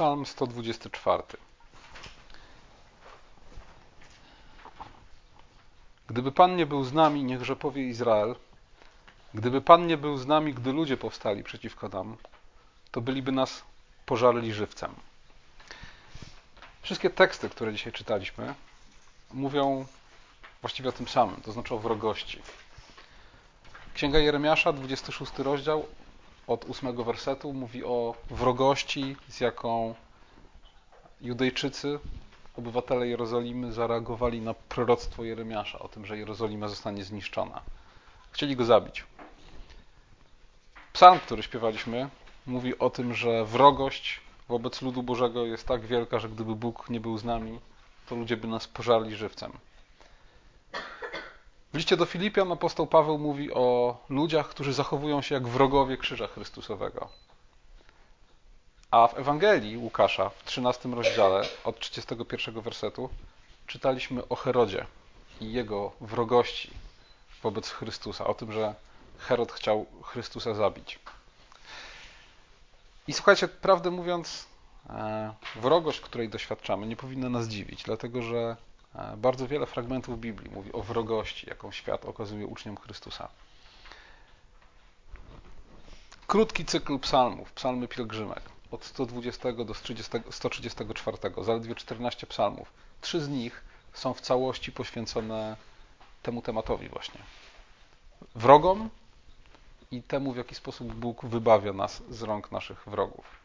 Psalm 124. Gdyby Pan nie był z nami, niechże powie Izrael, gdyby Pan nie był z nami, gdy ludzie powstali przeciwko nam, to byliby nas pożarli żywcem. Wszystkie teksty, które dzisiaj czytaliśmy, mówią właściwie o tym samym, to znaczy o wrogości. Księga Jeremiasza, 26 rozdział, od 8 wersetu, mówi o wrogości, z jaką Judejczycy, obywatele Jerozolimy, zareagowali na proroctwo Jeremiasza o tym, że Jerozolima zostanie zniszczona. Chcieli go zabić. Psalm, który śpiewaliśmy, mówi o tym, że wrogość wobec ludu Bożego jest tak wielka, że gdyby Bóg nie był z nami, to ludzie by nas pożarli żywcem. W liście do Filipian apostoł Paweł mówi o ludziach, którzy zachowują się jak wrogowie krzyża Chrystusowego. A w Ewangelii Łukasza w 13 rozdziale od 31 wersetu czytaliśmy o Herodzie i jego wrogości wobec Chrystusa, o tym, że Herod chciał Chrystusa zabić. I słuchajcie, prawdę mówiąc, e, wrogość, której doświadczamy, nie powinna nas dziwić, dlatego że bardzo wiele fragmentów Biblii mówi o wrogości, jaką świat okazuje uczniom Chrystusa. Krótki cykl psalmów, psalmy pielgrzymek, od 120 do 134, zaledwie 14 psalmów. Trzy z nich są w całości poświęcone temu tematowi właśnie. Wrogom, i temu, w jaki sposób Bóg wybawia nas z rąk naszych wrogów.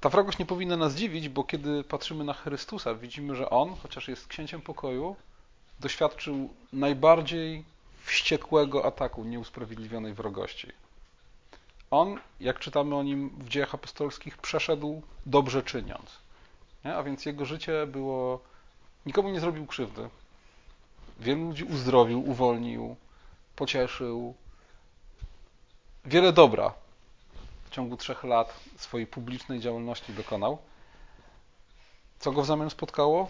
Ta wrogość nie powinna nas dziwić, bo kiedy patrzymy na Chrystusa, widzimy, że On, chociaż jest księciem pokoju, doświadczył najbardziej wściekłego ataku nieusprawiedliwionej wrogości. On, jak czytamy o nim w dziejach apostolskich, przeszedł dobrze czyniąc. Nie? A więc jego życie było. Nikomu nie zrobił krzywdy, Wielu ludzi uzdrowił, uwolnił, pocieszył. Wiele dobra ciągu trzech lat swojej publicznej działalności dokonał. Co go w zamian spotkało?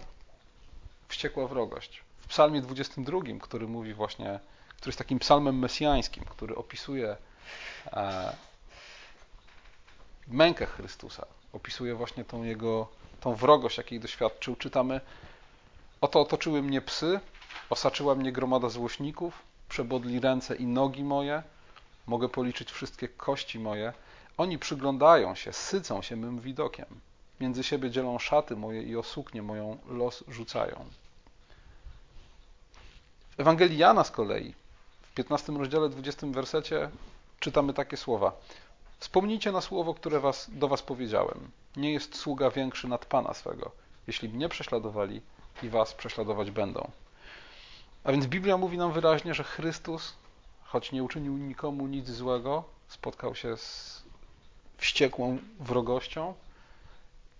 Wściekła wrogość. W psalmie 22, który mówi właśnie, który jest takim psalmem mesjańskim, który opisuje e, mękę Chrystusa, opisuje właśnie tą jego, tą wrogość, jakiej doświadczył, czytamy Oto otoczyły mnie psy, Osaczyła mnie gromada złośników, przebodli ręce i nogi moje, mogę policzyć wszystkie kości moje. Oni przyglądają się, sycą się mym widokiem. Między siebie dzielą szaty moje i o suknię moją los rzucają. W Ewangelii Jana z kolei, w 15 rozdziale, 20 wersecie, czytamy takie słowa. Wspomnijcie na słowo, które was, do was powiedziałem. Nie jest sługa większy nad Pana swego. Jeśli mnie prześladowali, i was prześladować będą. A więc Biblia mówi nam wyraźnie, że Chrystus, choć nie uczynił nikomu nic złego, spotkał się z wściekłą wrogością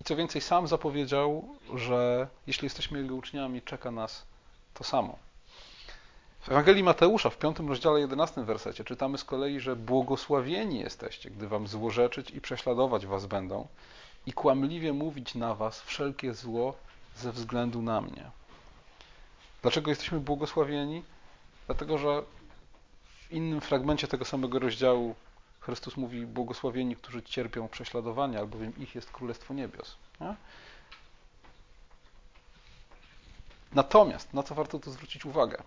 i co więcej, sam zapowiedział, że jeśli jesteśmy Jego uczniami, czeka nas to samo. W Ewangelii Mateusza w 5 rozdziale 11 wersecie czytamy z kolei, że błogosławieni jesteście, gdy wam złorzeczyć i prześladować was będą i kłamliwie mówić na was wszelkie zło ze względu na mnie. Dlaczego jesteśmy błogosławieni? Dlatego, że w innym fragmencie tego samego rozdziału Chrystus mówi: Błogosławieni, którzy cierpią prześladowania, albowiem ich jest Królestwo Niebios. Nie? Natomiast, na co warto tu zwrócić uwagę?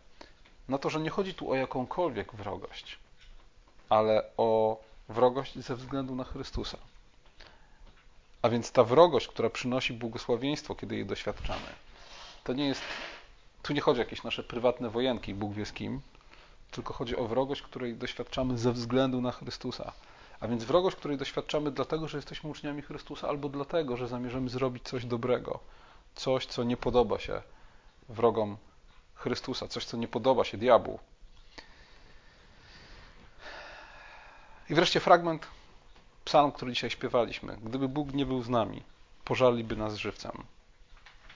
Na to, że nie chodzi tu o jakąkolwiek wrogość, ale o wrogość ze względu na Chrystusa. A więc ta wrogość, która przynosi błogosławieństwo, kiedy jej doświadczamy, to nie jest tu nie chodzi o jakieś nasze prywatne wojenki, Bóg wie z kim, tylko chodzi o wrogość, której doświadczamy ze względu na Chrystusa. A więc wrogość, której doświadczamy dlatego, że jesteśmy uczniami Chrystusa, albo dlatego, że zamierzamy zrobić coś dobrego, coś, co nie podoba się wrogom Chrystusa, coś, co nie podoba się diabłu. I wreszcie fragment, psalm, który dzisiaj śpiewaliśmy. Gdyby Bóg nie był z nami, pożarliby nas żywcem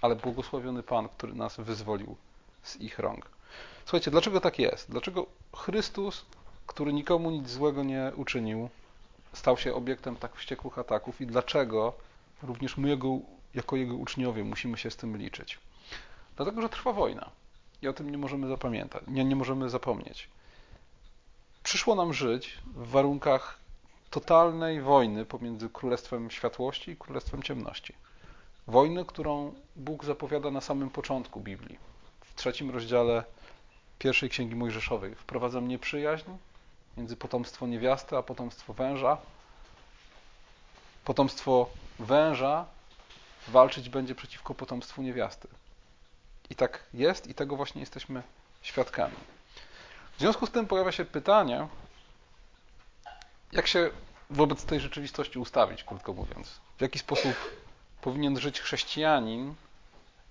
ale błogosławiony Pan, który nas wyzwolił z ich rąk. Słuchajcie, dlaczego tak jest? Dlaczego Chrystus, który nikomu nic złego nie uczynił, stał się obiektem tak wściekłych ataków i dlaczego również my, jego, jako Jego uczniowie, musimy się z tym liczyć? Dlatego, że trwa wojna i o tym nie możemy zapamiętać, nie, nie możemy zapomnieć. Przyszło nam żyć w warunkach totalnej wojny pomiędzy Królestwem Światłości i Królestwem Ciemności. Wojny, którą Bóg zapowiada na samym początku Biblii. W trzecim rozdziale pierwszej Księgi Mojżeszowej. Wprowadzam nieprzyjaźń między potomstwo niewiasty a potomstwo węża. Potomstwo węża walczyć będzie przeciwko potomstwu niewiasty. I tak jest i tego właśnie jesteśmy świadkami. W związku z tym pojawia się pytanie, jak się wobec tej rzeczywistości ustawić, krótko mówiąc. W jaki sposób powinien żyć chrześcijanin,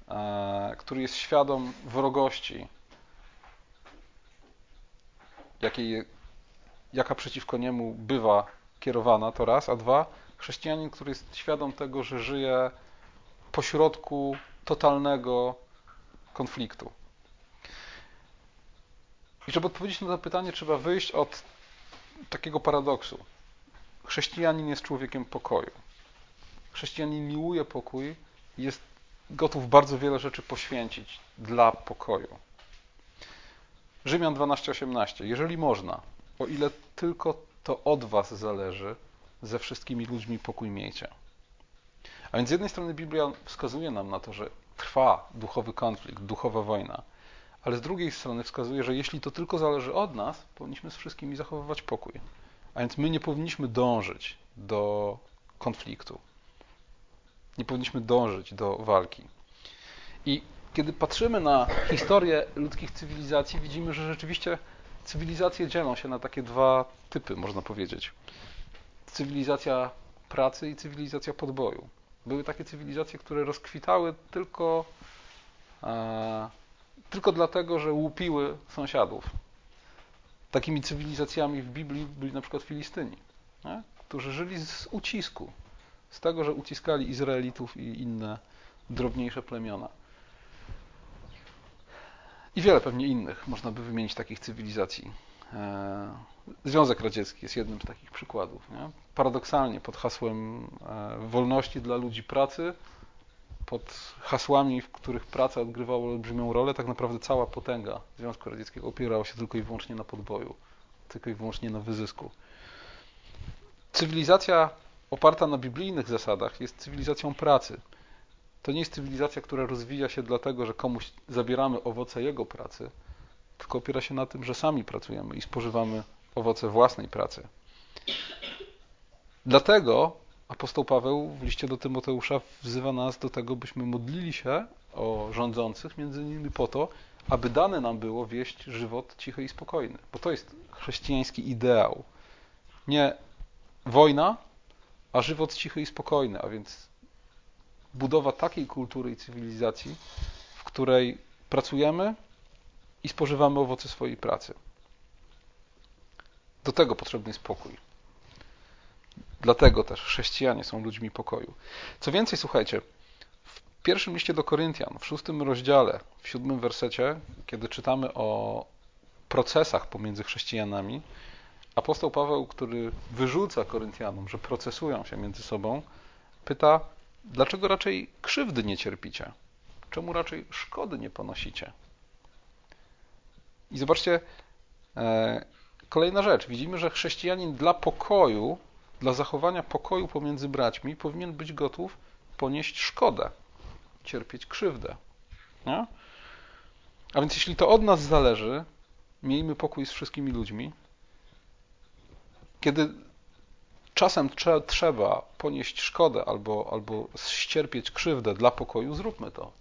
e, który jest świadom wrogości, jakiej, jaka przeciwko niemu bywa kierowana, to raz, a dwa, chrześcijanin, który jest świadom tego, że żyje pośrodku totalnego konfliktu. I żeby odpowiedzieć na to pytanie, trzeba wyjść od takiego paradoksu. Chrześcijanin jest człowiekiem pokoju. Chrześcijanin miłuje pokój i jest gotów bardzo wiele rzeczy poświęcić dla pokoju. Rzymian 12:18. Jeżeli można, o ile tylko to od was zależy, ze wszystkimi ludźmi pokój miejcie. A więc z jednej strony Biblia wskazuje nam na to, że trwa duchowy konflikt, duchowa wojna, ale z drugiej strony wskazuje, że jeśli to tylko zależy od nas, powinniśmy z wszystkimi zachowywać pokój. A więc my nie powinniśmy dążyć do konfliktu. Nie powinniśmy dążyć do walki. I kiedy patrzymy na historię ludzkich cywilizacji, widzimy, że rzeczywiście cywilizacje dzielą się na takie dwa typy, można powiedzieć. Cywilizacja pracy i cywilizacja podboju. Były takie cywilizacje, które rozkwitały tylko, e, tylko dlatego, że łupiły sąsiadów. Takimi cywilizacjami w Biblii byli na przykład Filistyni, nie? którzy żyli z ucisku, z tego, że uciskali Izraelitów i inne drobniejsze plemiona. I wiele pewnie innych można by wymienić takich cywilizacji. E, Związek Radziecki jest jednym z takich przykładów. Nie? Paradoksalnie, pod hasłem e, wolności dla ludzi pracy, pod hasłami, w których praca odgrywała olbrzymią rolę, tak naprawdę cała potęga Związku Radzieckiego opierała się tylko i wyłącznie na podboju, tylko i wyłącznie na wyzysku. Cywilizacja oparta na biblijnych zasadach jest cywilizacją pracy. To nie jest cywilizacja, która rozwija się dlatego, że komuś zabieramy owoce jego pracy, tylko opiera się na tym, że sami pracujemy i spożywamy owoce własnej pracy. Dlatego apostoł Paweł w liście do Tymoteusza wzywa nas do tego, byśmy modlili się o rządzących, między innymi po to, aby dane nam było wieść żywot cichy i spokojny. Bo to jest chrześcijański ideał. Nie wojna, a żywot cichy i spokojny, a więc budowa takiej kultury i cywilizacji, w której pracujemy i spożywamy owoce swojej pracy. Do tego potrzebny jest pokój. Dlatego też chrześcijanie są ludźmi pokoju. Co więcej, słuchajcie, w pierwszym liście do Koryntian, w szóstym rozdziale, w siódmym wersecie, kiedy czytamy o procesach pomiędzy chrześcijanami, apostoł Paweł, który wyrzuca Koryntianom, że procesują się między sobą, pyta, dlaczego raczej krzywdy nie cierpicie? Czemu raczej szkody nie ponosicie? I zobaczcie, e, kolejna rzecz. Widzimy, że chrześcijanin dla pokoju, dla zachowania pokoju pomiędzy braćmi powinien być gotów ponieść szkodę, cierpieć krzywdę. Nie? A więc jeśli to od nas zależy, miejmy pokój z wszystkimi ludźmi. Kiedy czasem trzeba ponieść szkodę albo, albo ścierpieć krzywdę dla pokoju, zróbmy to.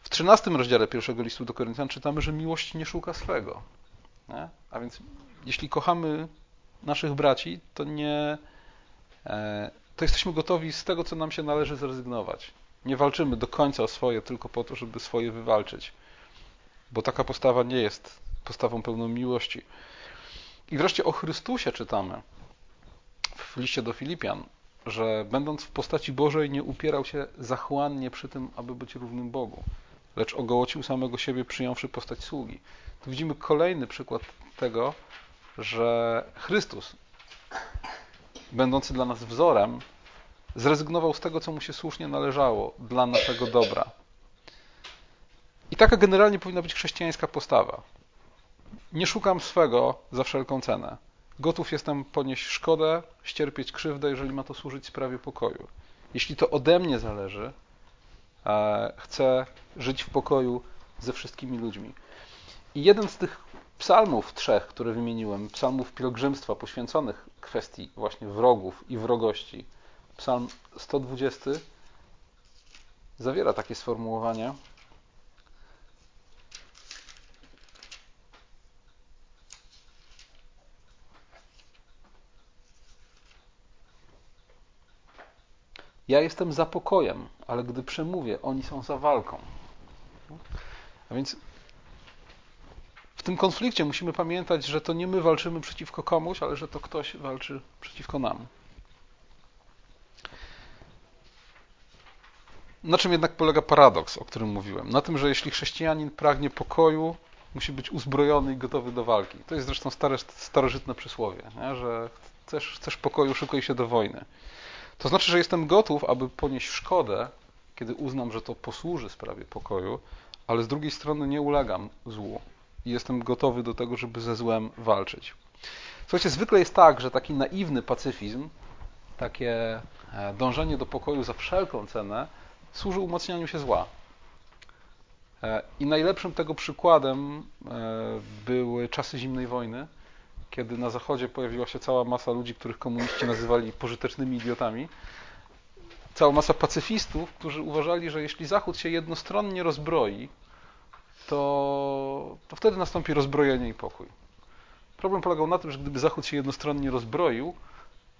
W 13 rozdziale pierwszego listu do Koryntian czytamy, że miłość nie szuka swego. Nie? A więc jeśli kochamy naszych braci, to nie e, to jesteśmy gotowi z tego, co nam się należy, zrezygnować. Nie walczymy do końca o swoje tylko po to, żeby swoje wywalczyć. Bo taka postawa nie jest postawą pełną miłości. I wreszcie o Chrystusie czytamy w liście do Filipian, że będąc w postaci Bożej nie upierał się zachłannie przy tym, aby być równym Bogu lecz ogołocił samego siebie, przyjąwszy postać sługi. Tu widzimy kolejny przykład tego, że Chrystus, będący dla nas wzorem, zrezygnował z tego, co mu się słusznie należało dla naszego dobra. I taka generalnie powinna być chrześcijańska postawa. Nie szukam swego za wszelką cenę. Gotów jestem ponieść szkodę, ścierpieć krzywdę, jeżeli ma to służyć sprawie pokoju. Jeśli to ode mnie zależy, e, chcę żyć w pokoju ze wszystkimi ludźmi. I jeden z tych psalmów trzech, które wymieniłem, psalmów pielgrzymstwa poświęconych kwestii właśnie wrogów i wrogości, psalm 120 zawiera takie sformułowanie. Ja jestem za pokojem, ale gdy przemówię, oni są za walką. A więc w tym konflikcie musimy pamiętać, że to nie my walczymy przeciwko komuś, ale że to ktoś walczy przeciwko nam. Na czym jednak polega paradoks, o którym mówiłem? Na tym, że jeśli chrześcijanin pragnie pokoju, musi być uzbrojony i gotowy do walki. To jest zresztą stare, starożytne przysłowie, nie? że chcesz, chcesz pokoju, szykuj się do wojny. To znaczy, że jestem gotów, aby ponieść szkodę, kiedy uznam, że to posłuży sprawie pokoju, ale z drugiej strony nie ulegam złu i jestem gotowy do tego, żeby ze złem walczyć. Słuchajcie, zwykle jest tak, że taki naiwny pacyfizm, takie e, dążenie do pokoju za wszelką cenę służy umacnianiu się zła. E, I najlepszym tego przykładem e, były czasy zimnej wojny, kiedy na Zachodzie pojawiła się cała masa ludzi, których komuniści nazywali pożytecznymi idiotami, cała masa pacyfistów, którzy uważali, że jeśli Zachód się jednostronnie rozbroi, to, to wtedy nastąpi rozbrojenie i pokój. Problem polegał na tym, że gdyby Zachód się jednostronnie rozbroił,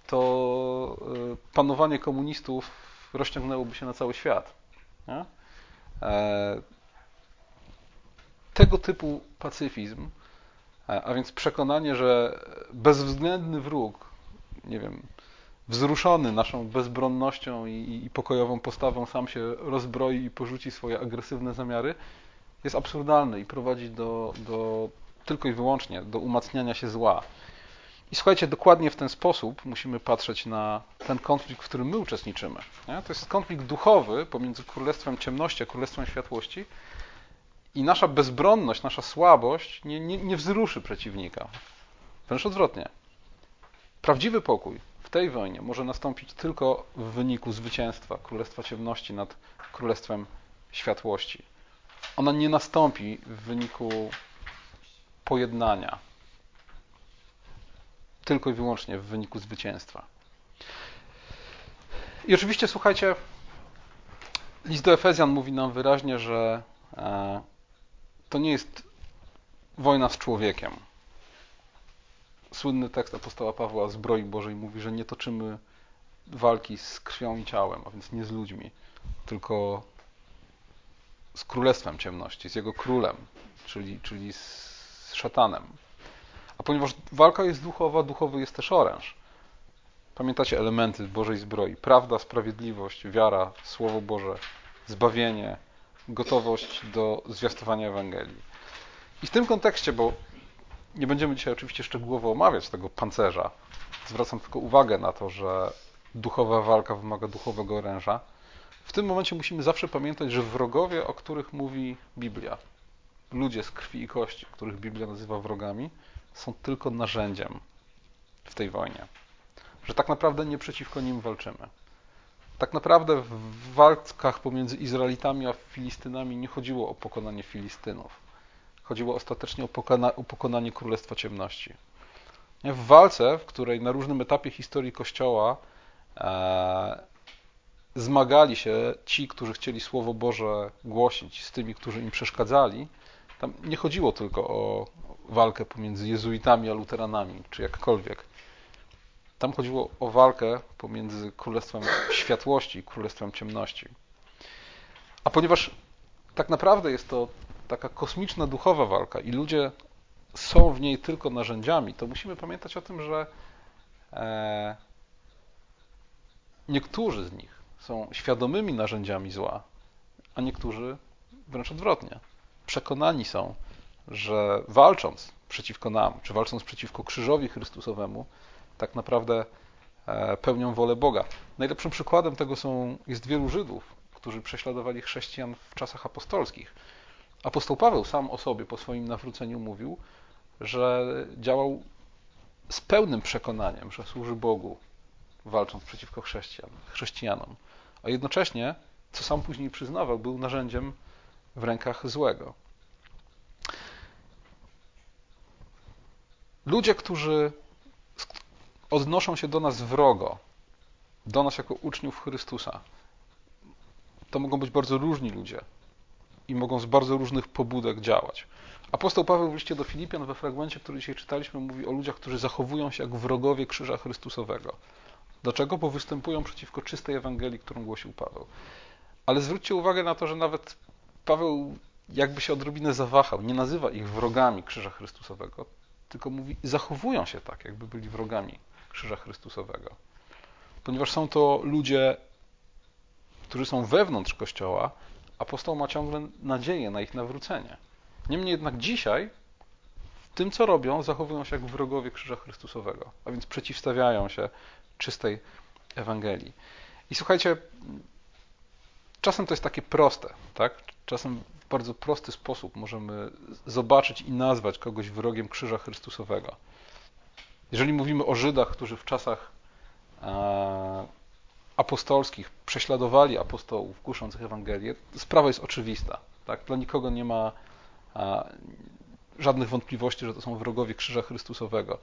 to e, panowanie komunistów rozciągnęłoby się na cały świat. Nie? Tego typu pacyfizm a więc przekonanie, że bezwzględny wróg, nie wiem, wzruszony naszą bezbronnością i, i, pokojową postawą sam się rozbroi i porzuci swoje agresywne zamiary, jest absurdalny i prowadzi do, do tylko i wyłącznie do umacniania się zła. I słuchajcie, dokładnie w ten sposób musimy patrzeć na ten konflikt, w którym my uczestniczymy. Nie? To jest konflikt duchowy pomiędzy Królestwem Ciemności a Królestwem Światłości, i nasza bezbronność, nasza słabość nie, nie, nie wzruszy przeciwnika. Wręcz odwrotnie. Prawdziwy pokój w tej wojnie może nastąpić tylko w wyniku zwycięstwa Królestwa Ciemności nad Królestwem Światłości. Ona nie nastąpi w wyniku pojednania. Tylko i wyłącznie w wyniku zwycięstwa. I oczywiście, słuchajcie, list do Efezjan mówi nam wyraźnie, że e, to nie jest wojna z człowiekiem. Słynny tekst apostoła Pawła o zbroi Bożej mówi, że nie toczymy walki z krwią i ciałem, a więc nie z ludźmi, tylko z królestwem ciemności, z jego królem, czyli, czyli z szatanem. A ponieważ walka jest duchowa, duchowy jest też oręż. Pamiętacie elementy Bożej zbroi: prawda, sprawiedliwość, wiara, Słowo Boże, zbawienie, gotowość do zwiastowania Ewangelii. I w tym kontekście, bo nie będziemy dzisiaj oczywiście szczegółowo omawiać tego pancerza, zwracam tylko uwagę na to, że duchowa walka wymaga duchowego oręża. W tym momencie musimy zawsze pamiętać, że wrogowie, o których mówi Biblia, ludzie z krwi i kości, których Biblia nazywa wrogami, są tylko narzędziem w tej wojnie. Że tak naprawdę nie przeciwko nim walczymy. Tak naprawdę w walkach pomiędzy Izraelitami a Filistynami nie chodziło o pokonanie Filistynów. Chodziło ostatecznie o, pokona, o pokonanie Królestwa Ciemności. W walce, w której na różnym etapie historii Kościoła e, zmagali się ci, którzy chcieli Słowo Boże głosić z tymi, którzy im przeszkadzali, tam nie chodziło tylko o walkę pomiędzy jezuitami a luteranami, czy jakkolwiek. Tam chodziło o walkę pomiędzy Królestwem Światłości i Królestwem Ciemności. A ponieważ tak naprawdę jest to taka kosmiczna, duchowa walka i ludzie są w niej tylko narzędziami, to musimy pamiętać o tym, że e, niektórzy z nich są świadomymi narzędziami zła, a niektórzy wręcz odwrotnie. Przekonani są, że walcząc przeciwko nam, czy walcząc przeciwko krzyżowi Chrystusowemu, tak naprawdę e, pełnią wolę Boga. Najlepszym przykładem tego są, jest wielu Żydów, którzy prześladowali chrześcijan w czasach apostolskich. Apostoł Paweł sam o sobie po swoim nawróceniu mówił, że działał z pełnym przekonaniem, że służy Bogu, walcząc przeciwko chrześcijan, chrześcijanom, a jednocześnie, co sam później przyznawał, był narzędziem w rękach złego. Ludzie, którzy odnoszą się do nas wrogo, do nas jako uczniów Chrystusa, to mogą być bardzo różni ludzie i mogą z bardzo różnych pobudek działać. Apostoł Paweł w liście do Filipian we fragmencie, który dzisiaj czytaliśmy, mówi o ludziach, którzy zachowują się jak wrogowie krzyża Chrystusowego. Dlaczego? Bo występują przeciwko czystej Ewangelii, którą głosił Paweł. Ale zwróćcie uwagę na to, że nawet Paweł jakby się odrobinę zawahał, nie nazywa ich wrogami krzyża Chrystusowego, tylko mówi, zachowują się tak, jakby byli wrogami krzyża Chrystusowego. Ponieważ są to ludzie, którzy są wewnątrz Kościoła, apostoł ma ciągle nadzieję na ich nawrócenie. Niemniej jednak dzisiaj w tym, co robią, zachowują się jak wrogowie krzyża Chrystusowego, a więc przeciwstawiają się czystej Ewangelii. I słuchajcie, czasem to jest takie proste, tak? Czasem w bardzo prosty sposób możemy zobaczyć i nazwać kogoś wrogiem krzyża Chrystusowego. Jeżeli mówimy o Żydach, którzy w czasach e, apostolskich prześladowali apostołów, głoszących Ewangelię, sprawa jest oczywista. Tak? Dla nikogo nie ma żadnych wątpliwości, że to są wrogowie krzyża Chrystusowego.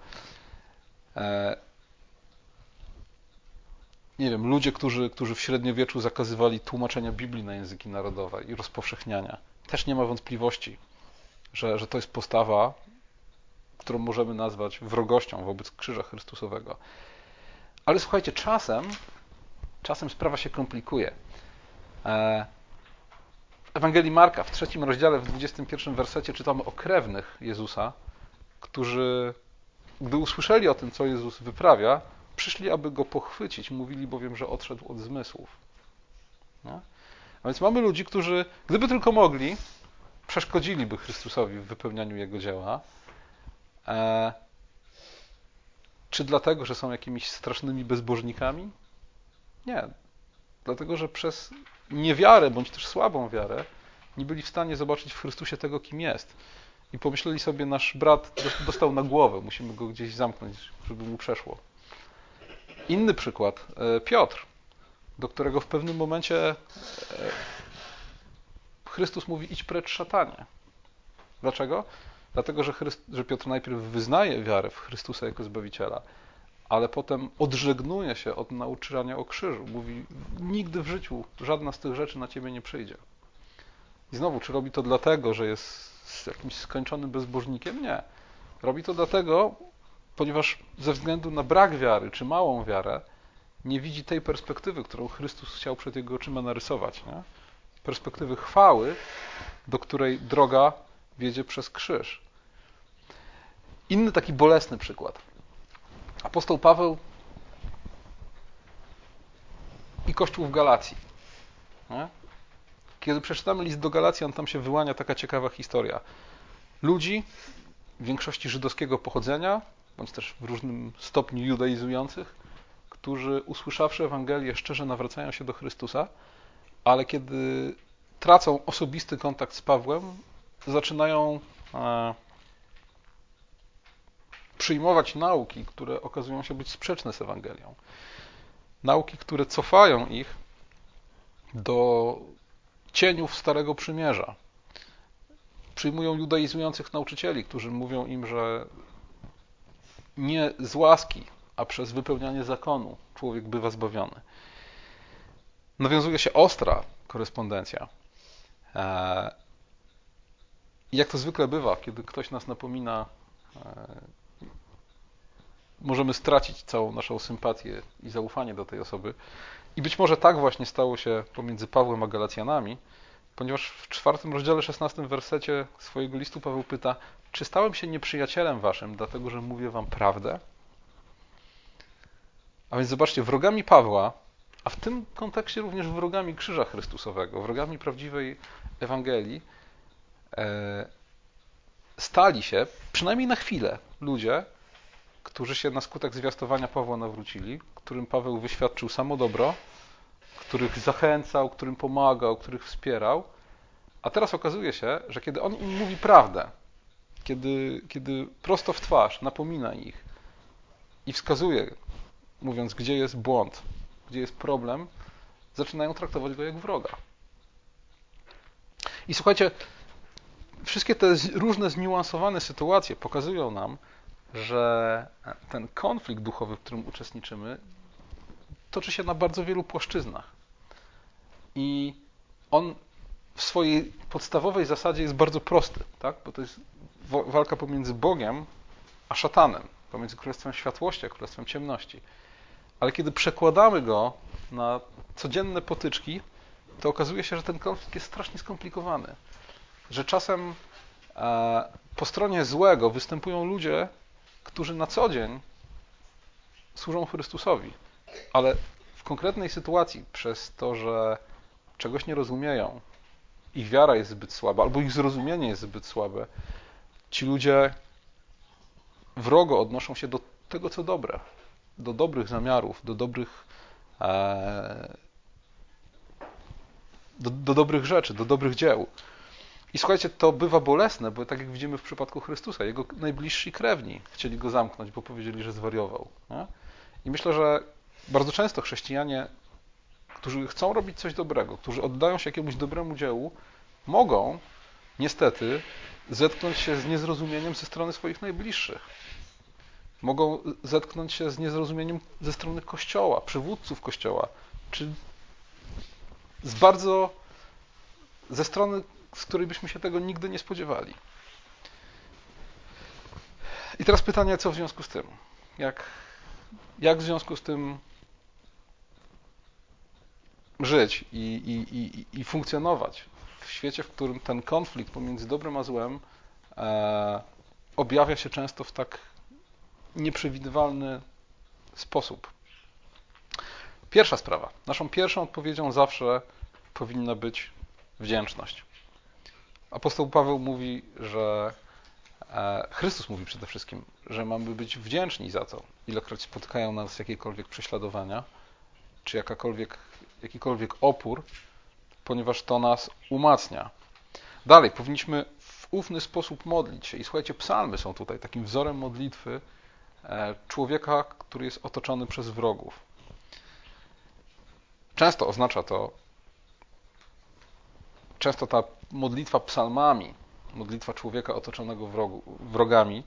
E, nie wiem, ludzie, którzy, którzy w średniowieczu zakazywali tłumaczenia Biblii na języki narodowe i rozpowszechniania, też nie ma wątpliwości, że, że to jest postawa, którą możemy nazwać wrogością wobec krzyża Chrystusowego. Ale słuchajcie, czasem, czasem sprawa się komplikuje. E, w Ewangelii Marka w trzecim rozdziale, w 21 wersecie czytamy o krewnych Jezusa, którzy, gdy usłyszeli o tym, co Jezus wyprawia, przyszli, aby go pochwycić. Mówili bowiem, że odszedł od zmysłów. A więc mamy ludzi, którzy, gdyby tylko mogli, przeszkodziliby Chrystusowi w wypełnianiu jego dzieła. E, czy dlatego, że są jakimiś strasznymi bezbożnikami? Nie. Dlatego, że przez niewiarę, bądź też słabą wiarę, nie byli w stanie zobaczyć w Chrystusie tego, kim jest. I pomyśleli sobie, nasz brat dostał na głowę, musimy go gdzieś zamknąć, żeby mu przeszło. Inny przykład, e, Piotr, do którego w pewnym momencie e, Chrystus mówi: idź precz szatanie. Dlaczego? Dlatego, że, Chryst, że Piotr najpierw wyznaje wiarę w Chrystusa jako Zbawiciela, ale potem odżegnuje się od nauczania o krzyżu. Mówi: Nigdy w życiu żadna z tych rzeczy na ciebie nie przyjdzie. I znowu, czy robi to dlatego, że jest jakimś skończonym bezbożnikiem? Nie. Robi to dlatego, ponieważ ze względu na brak wiary, czy małą wiarę, nie widzi tej perspektywy, którą Chrystus chciał przed jego oczyma narysować. Nie? Perspektywy chwały, do której droga wiedzie przez krzyż. Inny taki bolesny przykład. Apostoł Paweł i Kościół w Galacji. Nie? Kiedy przeczytamy list do Galacji, tam się wyłania taka ciekawa historia. Ludzi, w większości żydowskiego pochodzenia, bądź też w różnym stopniu judaizujących, którzy usłyszawszy Ewangelię szczerze nawracają się do Chrystusa, ale kiedy tracą osobisty kontakt z Pawłem, zaczynają e, przyjmować nauki, które okazują się być sprzeczne z Ewangelią. Nauki, które cofają ich do cieniów Starego Przymierza. Przyjmują judaizujących nauczycieli, którzy mówią im, że nie z łaski, a przez wypełnianie zakonu człowiek bywa zbawiony. Nawiązuje się ostra korespondencja. E, jak to zwykle bywa, kiedy ktoś nas napomina, e, możemy stracić całą naszą sympatię i zaufanie do tej osoby. I być może tak właśnie stało się pomiędzy Pawłem a Galacjanami, ponieważ w czwartym rozdziale, szesnastym wersecie swojego listu Paweł pyta, czy stałem się nieprzyjacielem waszym, dlatego że mówię wam prawdę? A więc zobaczcie, wrogami Pawła, a w tym kontekście również wrogami Krzyża Chrystusowego, wrogami prawdziwej Ewangelii, stali się, przynajmniej na chwilę, ludzie, którzy się na skutek zwiastowania Pawła nawrócili, którym Paweł wyświadczył samo dobro, których zachęcał, którym pomagał, których wspierał. A teraz okazuje się, że kiedy on im mówi prawdę, kiedy, kiedy prosto w twarz napomina ich, i wskazuje, mówiąc, gdzie jest błąd, gdzie jest problem, zaczynają traktować go jak wroga. I słuchajcie, wszystkie te różne zniuansowane sytuacje pokazują nam, że ten konflikt duchowy, w którym uczestniczymy, toczy się na bardzo wielu płaszczyznach. I on w swojej podstawowej zasadzie jest bardzo prosty, tak? bo to jest walka pomiędzy Bogiem a szatanem, pomiędzy królestwem światłości a królestwem ciemności. Ale kiedy przekładamy go na codzienne potyczki, to okazuje się, że ten konflikt jest strasznie skomplikowany. Że czasem e, po stronie złego występują ludzie, którzy na co dzień służą Chrystusowi, ale w konkretnej sytuacji, przez to, że czegoś nie rozumieją, ich wiara jest zbyt słaba, albo ich zrozumienie jest zbyt słabe, ci ludzie wrogo odnoszą się do tego, co dobre, do dobrych zamiarów, do dobrych, e, do, do dobrych rzeczy, do dobrych dzieł. I słuchajcie, to bywa bolesne, bo tak jak widzimy w przypadku Chrystusa, jego najbliżsi krewni chcieli go zamknąć, bo powiedzieli, że zwariował. Nie? I myślę, że bardzo często chrześcijanie, którzy chcą robić coś dobrego, którzy oddają się jakiemuś dobremu dziełu, mogą niestety zetknąć się z niezrozumieniem ze strony swoich najbliższych. Mogą zetknąć się z niezrozumieniem ze strony Kościoła, przywódców Kościoła, czy z bardzo ze strony, z której byśmy się tego nigdy nie spodziewali. I teraz pytanie, co w związku z tym? Jak, jak w związku z tym żyć i, i, i, i funkcjonować w świecie, w którym ten konflikt pomiędzy dobrem a złem e, objawia się często w tak nieprzewidywalny sposób. Pierwsza sprawa. Naszą pierwszą odpowiedzią zawsze powinna być wdzięczność. Apostoł Paweł mówi, że e, Chrystus mówi przede wszystkim, że mamy być wdzięczni za to, ilekroć spotykają nas jakiekolwiek prześladowania, czy jakakolwiek, jakikolwiek opór, ponieważ to nas umacnia. Dalej, powinniśmy w ufny sposób modlić się. I słuchajcie, psalmy są tutaj takim wzorem modlitwy e, człowieka, który jest otoczony przez wrogów. Często oznacza to, często ta modlitwa psalmami, modlitwa człowieka otoczonego wrogu, wrogami,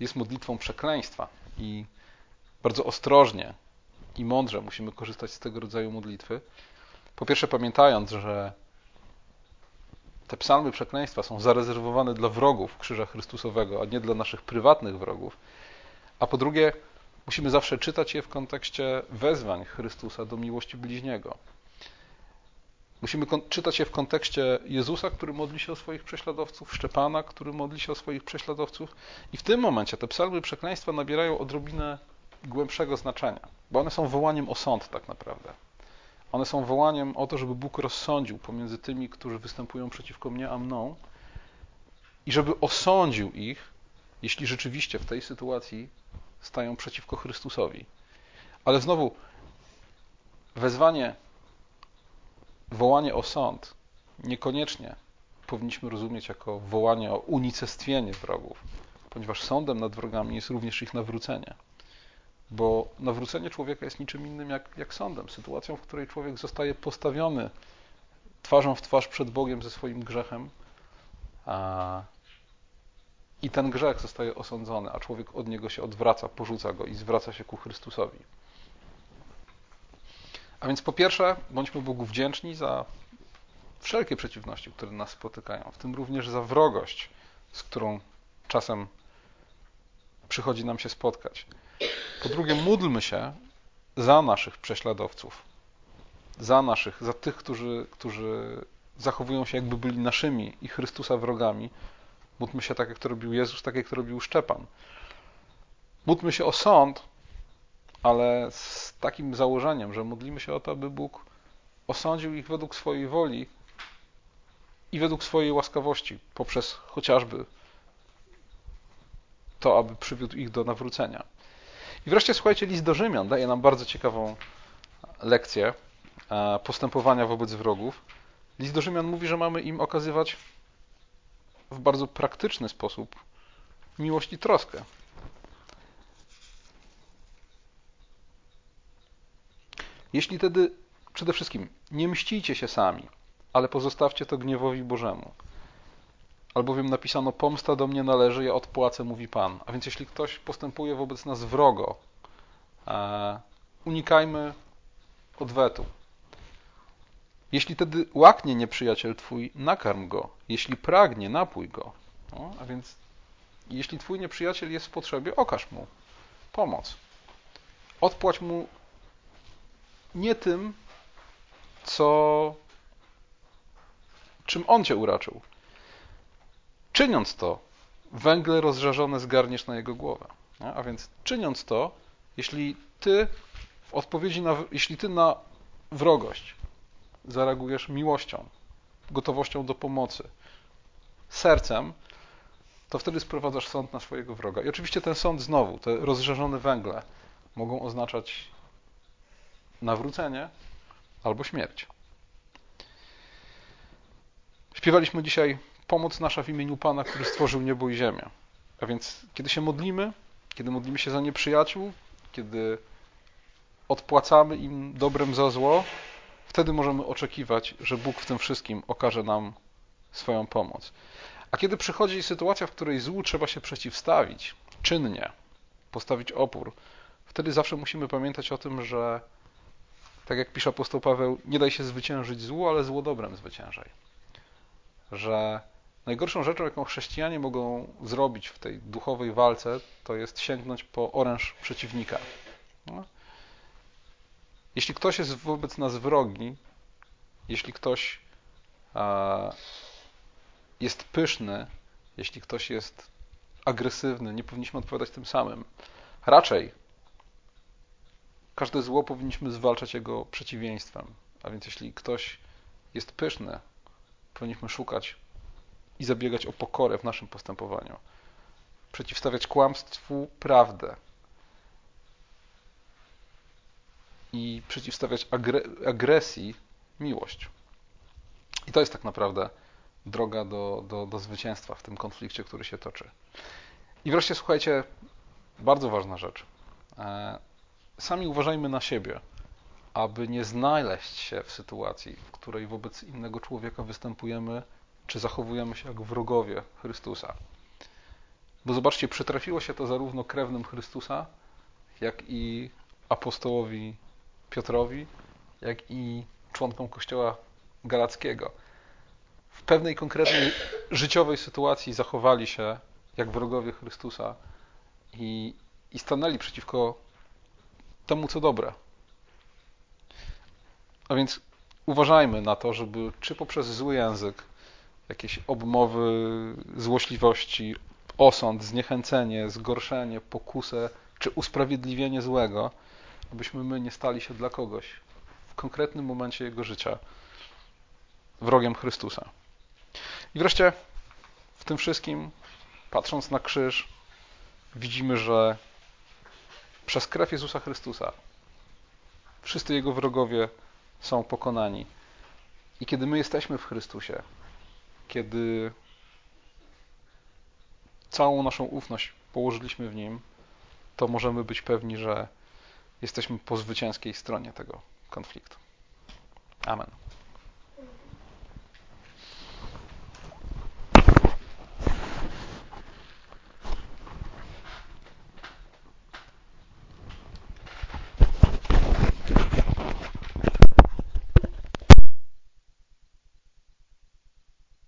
jest modlitwą przekleństwa. I bardzo ostrożnie i mądrze musimy korzystać z tego rodzaju modlitwy. Po pierwsze, pamiętając, że te psalmy przekleństwa są zarezerwowane dla wrogów Krzyża Chrystusowego, a nie dla naszych prywatnych wrogów. A po drugie, musimy zawsze czytać je w kontekście wezwań Chrystusa do miłości bliźniego. Musimy czytać je w kontekście Jezusa, który modli się o swoich prześladowców, Szczepana, który modli się o swoich prześladowców. I w tym momencie te psalmy przekleństwa nabierają odrobinę głębszego znaczenia, bo one są wołaniem o sąd tak naprawdę. One są wołaniem o to, żeby Bóg rozsądził pomiędzy tymi, którzy występują przeciwko mnie a mną i żeby osądził ich, jeśli rzeczywiście w tej sytuacji stają przeciwko Chrystusowi. Ale znowu, wezwanie, wołanie o sąd niekoniecznie powinniśmy rozumieć jako wołanie o unicestwienie wrogów, ponieważ sądem nad wrogami jest również ich nawrócenie. Bo nawrócenie człowieka jest niczym innym jak, jak sądem, sytuacją, w której człowiek zostaje postawiony twarzą w twarz przed Bogiem ze swoim grzechem, a, i ten grzech zostaje osądzony, a człowiek od niego się odwraca, porzuca go i zwraca się ku Chrystusowi. A więc po pierwsze, bądźmy Bogu wdzięczni za wszelkie przeciwności, które nas spotykają, w tym również za wrogość, z którą czasem przychodzi nam się spotkać. Po drugie, módlmy się za naszych prześladowców, za naszych, za tych, którzy, którzy zachowują się jakby byli naszymi i Chrystusa wrogami. Módlmy się tak, jak to robił Jezus, tak, jak to robił Szczepan. Módlmy się o sąd, ale z takim założeniem, że modlimy się o to, aby Bóg osądził ich według swojej woli i według swojej łaskawości, poprzez chociażby to, aby przywiódł ich do nawrócenia. I wreszcie, słuchajcie, list do Rzymian daje nam bardzo ciekawą lekcję e, postępowania wobec wrogów. List do Rzymian mówi, że mamy im okazywać w bardzo praktyczny sposób miłość i troskę. Jeśli tedy przede wszystkim nie mścicie się sami, ale pozostawcie to gniewowi Bożemu. Albowiem napisano: Pomsta do mnie należy, ja odpłacę, mówi Pan. A więc jeśli ktoś postępuje wobec nas wrogo, e, unikajmy odwetu. Jeśli tedy łaknie nieprzyjaciel twój, nakarm go. Jeśli pragnie, napój go. No, a więc jeśli twój nieprzyjaciel jest w potrzebie, okaż mu pomoc. Odpłać mu nie tym, co czym on cię uraczył. Czyniąc to, węgle rozżarzone zgarniesz na jego głowę. A więc czyniąc to, jeśli ty w odpowiedzi na, jeśli ty na wrogość zareagujesz miłością, gotowością do pomocy, sercem, to wtedy sprowadzasz sąd na swojego wroga. I oczywiście ten sąd znowu, te rozżarzone węgle mogą oznaczać nawrócenie albo śmierć. Śpiewaliśmy dzisiaj pomoc nasza w imieniu Pana, który stworzył niebo i ziemię. A więc kiedy się modlimy, kiedy modlimy się za nieprzyjaciół, kiedy odpłacamy im dobrem za zło, wtedy możemy oczekiwać, że Bóg w tym wszystkim okaże nam swoją pomoc. A kiedy przychodzi sytuacja, w której złu trzeba się przeciwstawić, czynnie, postawić opór, wtedy zawsze musimy pamiętać o tym, że tak jak pisze apostoł Paweł, nie daj się zwyciężyć złu, ale zło dobrem zwyciężaj. Że najgorszą rzeczą, jaką chrześcijanie mogą zrobić w tej duchowej walce, to jest sięgnąć po oręż przeciwnika. No. Jeśli ktoś jest wobec nas wrogi, jeśli ktoś jest pyszny, jeśli ktoś jest agresywny, nie powinniśmy odpowiadać tym samym. Raczej każde zło powinniśmy zwalczać jego przeciwieństwem. A więc jeśli ktoś jest pyszny, powinniśmy szukać i zabiegać o pokorę w naszym postępowaniu. Przeciwstawiać kłamstwu prawdę. I przeciwstawiać agresji miłość. I to jest tak naprawdę droga do, do, do zwycięstwa w tym konflikcie, który się toczy. I wreszcie słuchajcie, bardzo ważna rzecz. Sami uważajmy na siebie, aby nie znaleźć się w sytuacji, w której wobec innego człowieka występujemy, czy zachowujemy się jak wrogowie Chrystusa. Bo zobaczcie, przytrafiło się to zarówno krewnym Chrystusa, jak i apostołowi Piotrowi, jak i członkom Kościoła Galackiego w pewnej konkretnej życiowej sytuacji zachowali się jak wrogowie Chrystusa i, i stanęli przeciwko temu, co dobre. A więc uważajmy na to, żeby czy poprzez zły język, jakieś obmowy złośliwości, osąd, zniechęcenie, zgorszenie, pokusę, czy usprawiedliwienie złego, abyśmy my nie stali się dla kogoś w konkretnym momencie jego życia wrogiem Chrystusa. I wreszcie w tym wszystkim, patrząc na krzyż, widzimy, że przez krew Jezusa Chrystusa wszyscy Jego wrogowie są pokonani. I kiedy my jesteśmy w Chrystusie, kiedy całą naszą ufność położyliśmy w Nim, to możemy być pewni, że jesteśmy po zwycięskiej stronie tego konfliktu. Amen.